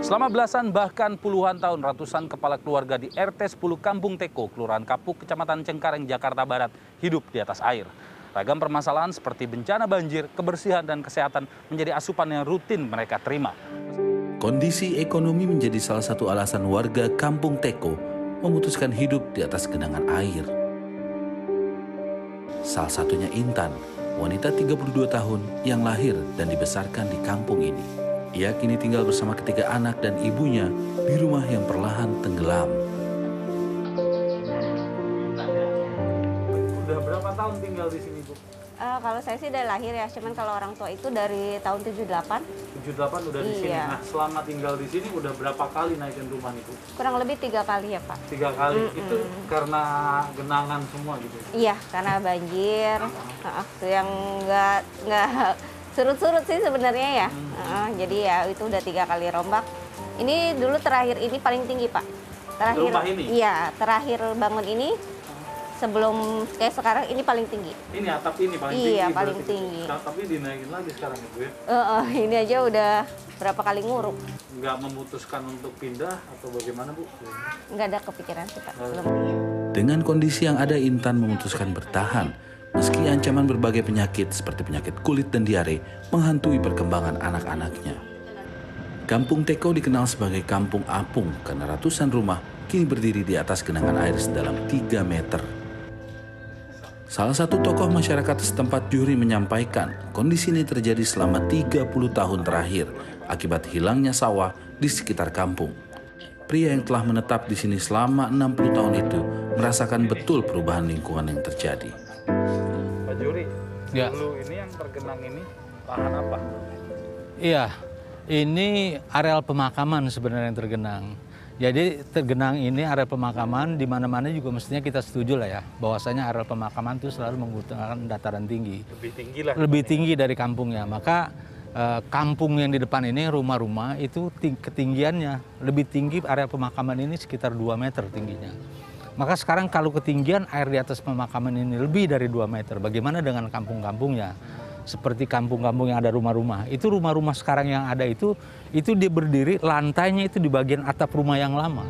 Selama belasan bahkan puluhan tahun ratusan kepala keluarga di RT 10 Kampung Teko, Kelurahan Kapuk, Kecamatan Cengkareng, Jakarta Barat hidup di atas air. Ragam permasalahan seperti bencana banjir, kebersihan, dan kesehatan menjadi asupan yang rutin mereka terima. Kondisi ekonomi menjadi salah satu alasan warga Kampung Teko memutuskan hidup di atas genangan air. Salah satunya Intan, wanita 32 tahun yang lahir dan dibesarkan di kampung ini. Ia kini tinggal bersama ketiga anak dan ibunya di rumah yang perlahan tenggelam. Udah berapa tahun tinggal di sini, Bu? Uh, kalau saya sih dari lahir ya, cuman kalau orang tua itu dari tahun 78. 78 udah di sini. Iya. Nah, selama tinggal di sini udah berapa kali naikin rumah nih, Bu? Kurang lebih tiga kali ya Pak. Tiga kali. Itu karena genangan semua gitu. Iya, karena banjir, uh, itu yang nggak nggak surut-surut sih sebenarnya ya. Uh, jadi ya itu udah tiga kali rombak. Ini dulu terakhir ini paling tinggi Pak. Terakhir, Rumah ini? Iya, terakhir bangun ini sebelum kayak sekarang ini paling tinggi. Ini atap ini paling Iya, tinggi. paling berarti. tinggi. Nah, tapi dinaikin lagi sekarang ya, Bu ya? Uh, uh, ini aja udah berapa kali nguruk. Nggak memutuskan untuk pindah atau bagaimana, Bu? Nggak ada kepikiran sih Pak. Belum. Dengan kondisi yang ada, Intan memutuskan bertahan. Meski ancaman berbagai penyakit seperti penyakit kulit dan diare menghantui perkembangan anak-anaknya. Kampung Teko dikenal sebagai kampung apung karena ratusan rumah kini berdiri di atas genangan air sedalam 3 meter. Salah satu tokoh masyarakat setempat Juri menyampaikan kondisi ini terjadi selama 30 tahun terakhir akibat hilangnya sawah di sekitar kampung. Pria yang telah menetap di sini selama 60 tahun itu merasakan betul perubahan lingkungan yang terjadi. Pak Juri, Ya. dulu ini yang tergenang ini lahan apa? Iya, ini areal pemakaman sebenarnya yang tergenang. Jadi tergenang ini area pemakaman di mana-mana juga mestinya kita setuju lah ya, bahwasanya area pemakaman itu selalu menggunakan dataran tinggi, Lebih tinggi lah. lebih tinggi dari kampungnya. Maka eh, kampung yang di depan ini rumah-rumah itu ting- ketinggiannya lebih tinggi area pemakaman ini sekitar 2 meter tingginya. Maka sekarang kalau ketinggian air di atas pemakaman ini lebih dari 2 meter, bagaimana dengan kampung-kampungnya? Seperti kampung-kampung yang ada rumah-rumah. Itu rumah-rumah sekarang yang ada itu, itu dia berdiri, lantainya itu di bagian atap rumah yang lama.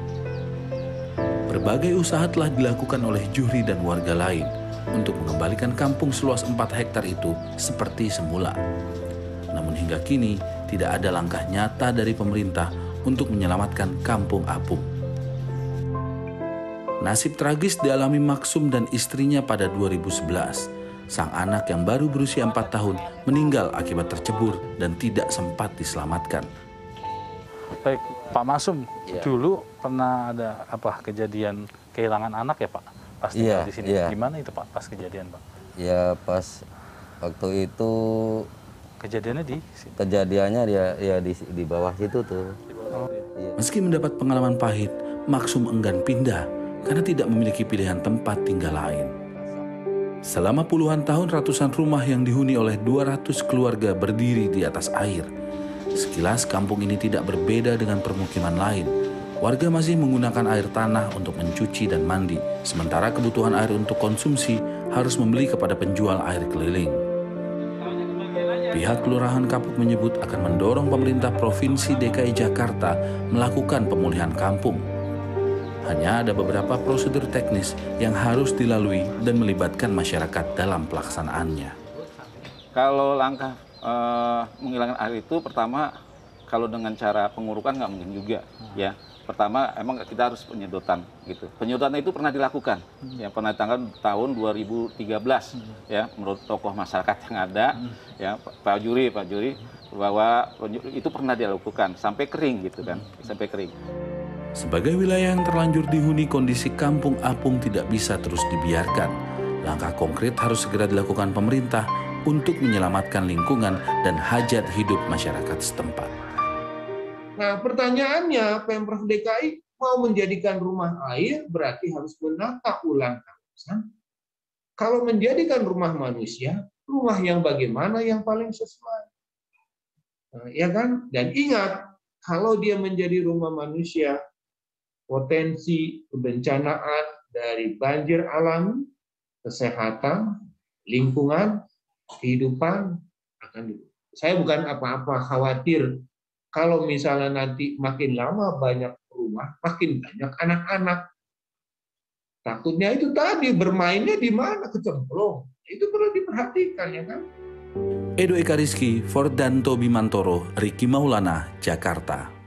Berbagai usaha telah dilakukan oleh Juhri dan warga lain untuk mengembalikan kampung seluas 4 hektar itu seperti semula. Namun hingga kini tidak ada langkah nyata dari pemerintah untuk menyelamatkan kampung apung. Nasib tragis dialami Maksum dan istrinya pada 2011. Sang anak yang baru berusia 4 tahun meninggal akibat tercebur dan tidak sempat diselamatkan. Baik, Pak Masum, Iya. dulu pernah ada apa kejadian kehilangan anak ya Pak? Pas Iya, di sini. iya. Gimana itu Pak pas kejadian Pak? Ya pas waktu itu Kejadiannya di sini. kejadiannya dia ya di di bawah situ tuh. Iya. Meski mendapat pengalaman pahit, Maksum enggan pindah karena tidak memiliki pilihan tempat tinggal lain. Selama puluhan tahun ratusan rumah yang dihuni oleh 200 keluarga berdiri di atas air. Sekilas kampung ini tidak berbeda dengan permukiman lain. Warga masih menggunakan air tanah untuk mencuci dan mandi, sementara kebutuhan air untuk konsumsi harus membeli kepada penjual air keliling. Pihak Kelurahan Kapuk menyebut akan mendorong pemerintah Provinsi DKI Jakarta melakukan pemulihan kampung. Hanya ada beberapa prosedur teknis yang harus dilalui dan melibatkan masyarakat dalam pelaksanaannya. Kalau langkah eh, menghilangkan air itu pertama kalau dengan cara pengurukan nggak mungkin juga ya. Pertama emang kita harus penyedotan gitu. Penyedotan itu pernah dilakukan ya pernah tanggal tahun 2013 ya menurut tokoh masyarakat yang ada ya Pak Juri Pak Juri bahwa itu pernah dilakukan sampai kering gitu kan sampai kering. Sebagai wilayah yang terlanjur dihuni, kondisi kampung apung tidak bisa terus dibiarkan. Langkah konkret harus segera dilakukan pemerintah untuk menyelamatkan lingkungan dan hajat hidup masyarakat setempat. Nah, pertanyaannya, Pemprov DKI mau menjadikan rumah air berarti harus menata ulang kawasan. Kalau menjadikan rumah manusia, rumah yang bagaimana yang paling sesuai? Nah, ya kan? Dan ingat, kalau dia menjadi rumah manusia, potensi kebencanaan dari banjir alami, kesehatan, lingkungan, kehidupan akan saya bukan apa-apa khawatir kalau misalnya nanti makin lama banyak rumah, makin banyak anak-anak. Takutnya itu tadi bermainnya di mana kecemplung. Itu perlu diperhatikan ya kan. Edo Eka Rizky, Fordanto Bimantoro, Riki Maulana, Jakarta.